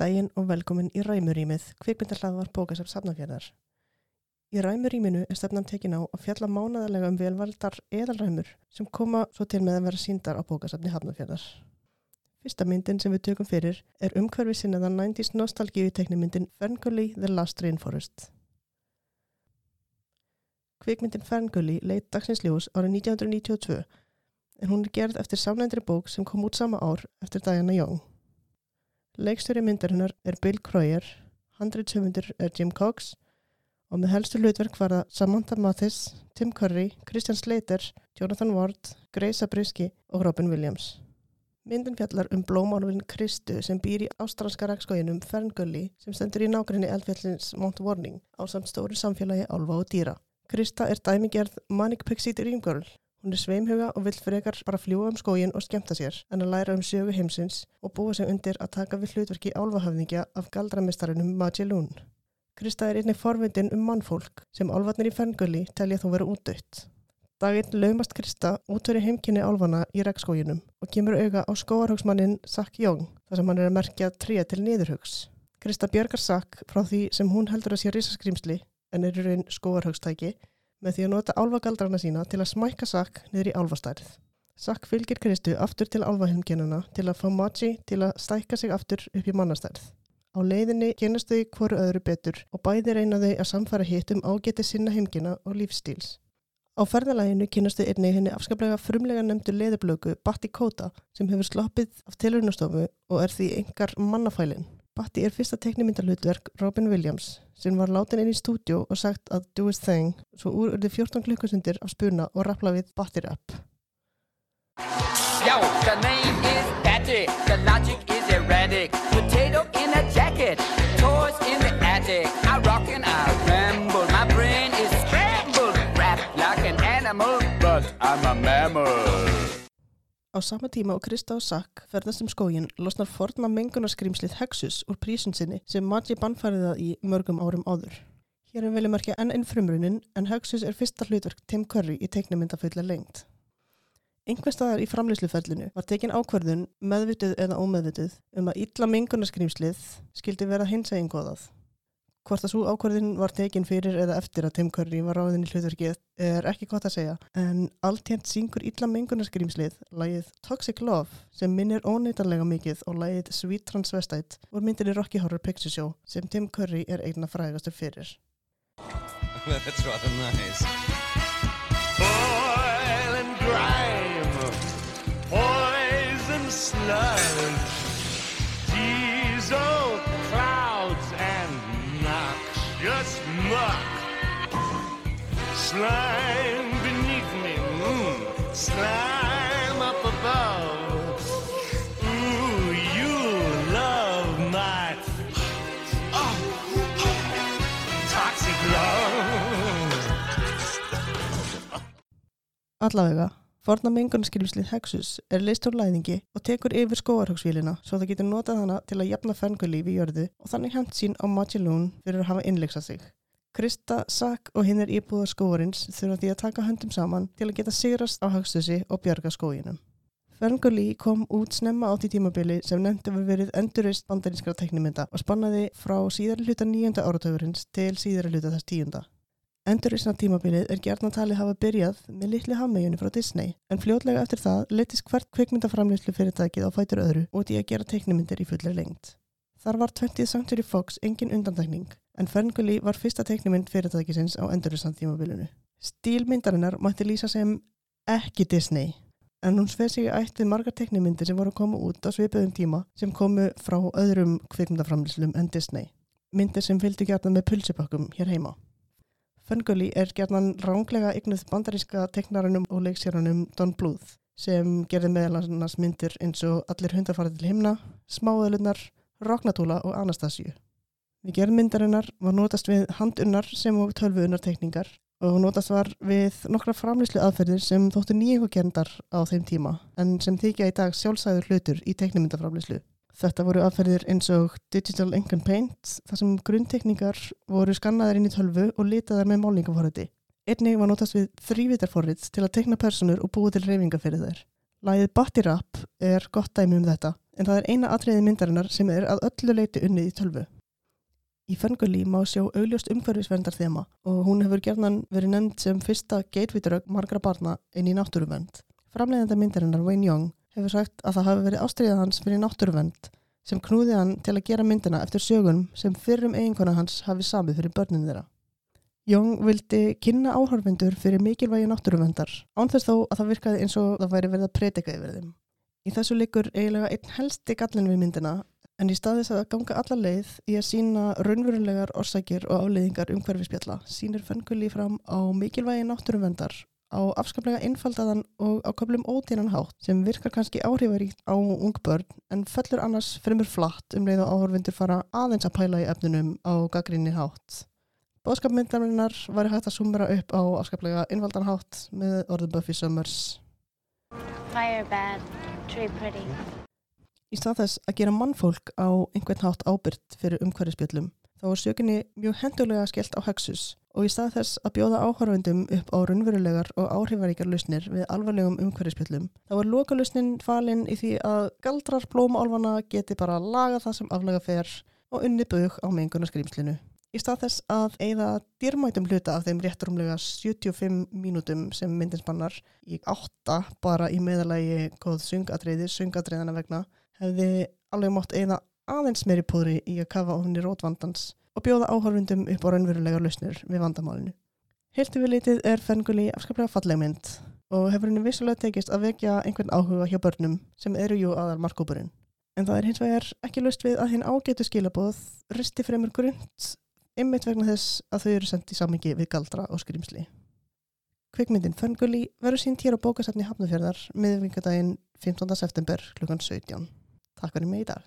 daginn og velkomin í Ræmurýmið, kvikmyndarhlaðvar bókasafs Hafnarfjörðar. Í Ræmurýminu er stefnan tekin á að fjalla mánaðarlega um velvaldar eðalræmur sem koma svo til með að vera síndar á bókasafni Hafnarfjörðar. Fyrsta myndin sem við tökum fyrir er umhverfi sinnaðan 90s nostalgíu teknimyndin Ferngully The Last Rainforest. Kvikmyndin Ferngully leitt dagsins ljós árið 1992 en hún er gerð eftir samlændri bók sem kom út sama ár eftir Diana Young. Leikstjóri myndarinnar er Bill Croyer, handreitshöfundur er Jim Cox og með helstu hlutverk var það Samantha Mathis, Tim Curry, Christian Slater, Jonathan Ward, Grace Abrisky og Robin Williams. Myndin fjallar um blómálfinn Kristu sem býr í ástralska rækskóginum Ferngully sem stendur í nákvæmni eldfjallins Mount Warning á samt stóri samfélagi álfa og dýra. Krista er dæmigerð Manic Pixie Dream Girl Hún er sveimhuga og vill frekar bara fljúa um skógin og skemta sér en að læra um sögu heimsins og búa sig undir að taka við hlutverki álfahafningja af galdramestarinum Magilún. Krista er einnig forvindin um mannfólk sem álvarnir í ferngulli telja þó vera útdöytt. Daginn laumast Krista útveri heimkynni álvana í regnskóginum og kemur auga á skóarhugsmannin Sack Young þar sem hann er að merkja tríja til niðurhugs. Krista björgar Sack frá því sem hún heldur að sé risaskrimsli en er í raun skóarhugstæki með því að nota álvagaldrana sína til að smækka Sakk niður í álvastærið. Sakk fylgir Kristu aftur til álvahilmgenuna til að fá Maggi til að stækka sig aftur upp í mannastærið. Á leiðinni genast þau hverju öðru betur og bæði reynaðu að samfara hitt um ágeti sinna heimgina og lífstíls. Á ferðalæginu kynast þau einni henni afskaplega frumlega nefndu leðublöku Batti Kota sem hefur sloppið af tilhörnastofu og er því engar mannafælinn. Batti er fyrsta teknimyndarlutverk Robin Williams sem var látin inn í stúdjó og sagt að do his thing svo úr urði 14 klukkusundir af spuna og rappla við Batti Rap. Yo, the name is Batti, the logic is erratic. Potato in a jacket, toys in the attic. I rock and I ramble, my brain is scrambled. Rap like an animal, but I'm a mammal Á sama tíma og Krista og Sack ferðast um skógin losnar forna mengunarskrimslið Hexus úr prísun sinni sem Maggi bannfæriða í mörgum árum áður. Hér er velið markja enn einn frumrunin en Hexus er fyrsta hlutverk Tim Curry í teiknumyndafulla lengt. Einhver staðar í framlýsluferlinu var tekin ákverðun meðvituð eða ómeðvituð um að illa mengunarskrimslið skildi vera hins egingoðað. Hvort að svo ákvörðin var tekin fyrir eða eftir að Tim Curry var ráðin í hlutverkið er ekki gott að segja en alltjent syngur illa mengunarskrimslið lægið Toxic Love sem minnir óneitarlega mikið og lægið Sweet Transvestite voru myndinni Rocky Horror Picture Show sem Tim Curry er eigna frægastur fyrir. That's rather nice. Oil and grime, poison sludge, Slime beneath me, mm, slime up above. Ooh, you love my oh, toxic love. Allavega, forna mengunarskrimslið Hexus er list úr læðingi og tekur yfir skóarhugsvílina svo það getur notað hana til að jafna fengulíf í jörðu og þannig hefnt sín á Magilún fyrir að hafa innlegsað sig. Krista, Sack og hinn er íbúðar skóarins þurfa því að taka höndum saman til að geta sigrast á hagstusi og bjarga skóginum. Ferngulí kom út snemma átt í tímabili sem nefndi við verið endurist bandarinskra teknimynda og spannaði frá síðari hluta nýjönda áratöfurins til síðari hluta þess tíunda. Enduristna tímabilið er gerðna talið hafa byrjað með litli hafmegjunni frá Disney en fljótlega eftir það letist hvert kvikmyndaframlýslu fyrirtækið á fætur öðru út í að gera teknimyndir í fullir lengt. Þar var 20th Century Fox engin undantekning en Ferngulí var fyrsta teknimynd fyrirtækisins á enduristna tímabilinu. Stílmyndarinnar mætti lýsa sem ekki Disney en hún sveið sig ætt við margar teknimyndir sem voru koma út á svipuðum tíma sem komu frá öðrum kvikmyndaframlýslum en Disney. Myndir sem fylgdu gerðan með pulsipakkum hér heima. Ferngully er gerðan ránglega ygnuð bandaríska teknarunum og leiksjörunum Don Bluth sem gerði meðal annars myndir eins og Allir hundar farið til himna, Smáöðlunar, Rognatúla og Anastasíu. Við gerð myndarinnar var notast við handunnar sem og tölvuunnar tekningar og notast var við nokkra framlýslu aðferðir sem þóttu nýjengugjerndar á þeim tíma en sem þykja í dag sjálfsæður hlutur í teknimyndaframlýslu. Þetta voru aðferðir eins og Digital Ink and Paint þar sem grunntekningar voru skannaðar inn í tölvu og litaðar með málningaforriti. Einnig var notast við þrývitarforrit til að tekna personur og búið til reyfinga fyrir þær. Læðið Batty Rap er gott dæmi um þetta en það er eina atriði myndarinnar sem er að öllu leiti unnið í tölvu. Í Fenguli má sjá augljóst umhverfisverndar þema og hún hefur gerðan verið nefnd sem fyrsta geitvíturögg margra barna inn í náttúruvernd. Framleiðanda myndarinnar Wayne Young hefur sagt að það hafi verið ástriðað hans fyrir náttúruvernd sem knúði hann til að gera myndina eftir sögunum sem fyrrum eiginkona hans hafi samið fyrir börnin þeirra. Young vildi kynna áhörfundur fyrir mikilvægi náttúruverndar án þess þó að það virkaði eins og það væri verið að predika yfir þeim. Í þessu likur eiginlega einn helsti gallin við myndina en í staðis að ganga alla leið í að sína raunverulegar orsakir og afleiðingar umhverfispjalla sínir Fenguli fram á mikilvægi náttúruverndar á afskaplega einfaldaðan og á köflum ódýran hátt sem virkar kannski áhrifaríkt á ung börn en fellur annars fremur flatt um leið og áhörfundur fara aðeins að pæla í efnunum á gaggrinni hátt. Bóðskapmyndarinnar var hægt að sumra upp á afskaplega einfaldan hátt með orðum Buffy Summers. Fire bad. Í stað þess að gera mannfólk á einhvern hátt ábyrgt fyrir umhverfispjöllum þá var sökunni mjög hendulega skellt á hexus og í stað þess að bjóða áhörfundum upp á raunverulegar og áhrifaríkar lausnir við alvarlegum umhverfispjöllum þá var lokalusnin falin í því að galdrar blómálfana geti bara laga það sem aflega fer og unni bug á mengunarskrimslinu. Í stað þess að eigða dýrmætum hluta af þeim rétturumlega 75 mínútum sem myndin spannar í átta bara í meðalagi góð sungatriði, sungatriðana vegna hefði alveg mátt eigða aðeins meiri púðri í að kafa ofni rótvandans og bjóða áhörfundum upp á raunverulegar lausnir við vandamálinu. Hilti við litið er Fenguli afskaplega falleg mynd og hefur henni vissulega tekist að vekja einhvern áhuga hjá börnum sem eru jú aðal markópurinn. En það er hins vegar ekki lust við að hinn ágætu skilabóð risti fremur grunnt ymmit vegna þess að þau eru sendt í samingi við galdra og skrýmsli. Kvikmyndin Fenguli verður sínt hér á bókasafni Hafnafjörðar miðvingadaginn 15. september kl. 17. Takk fyrir mig í dag.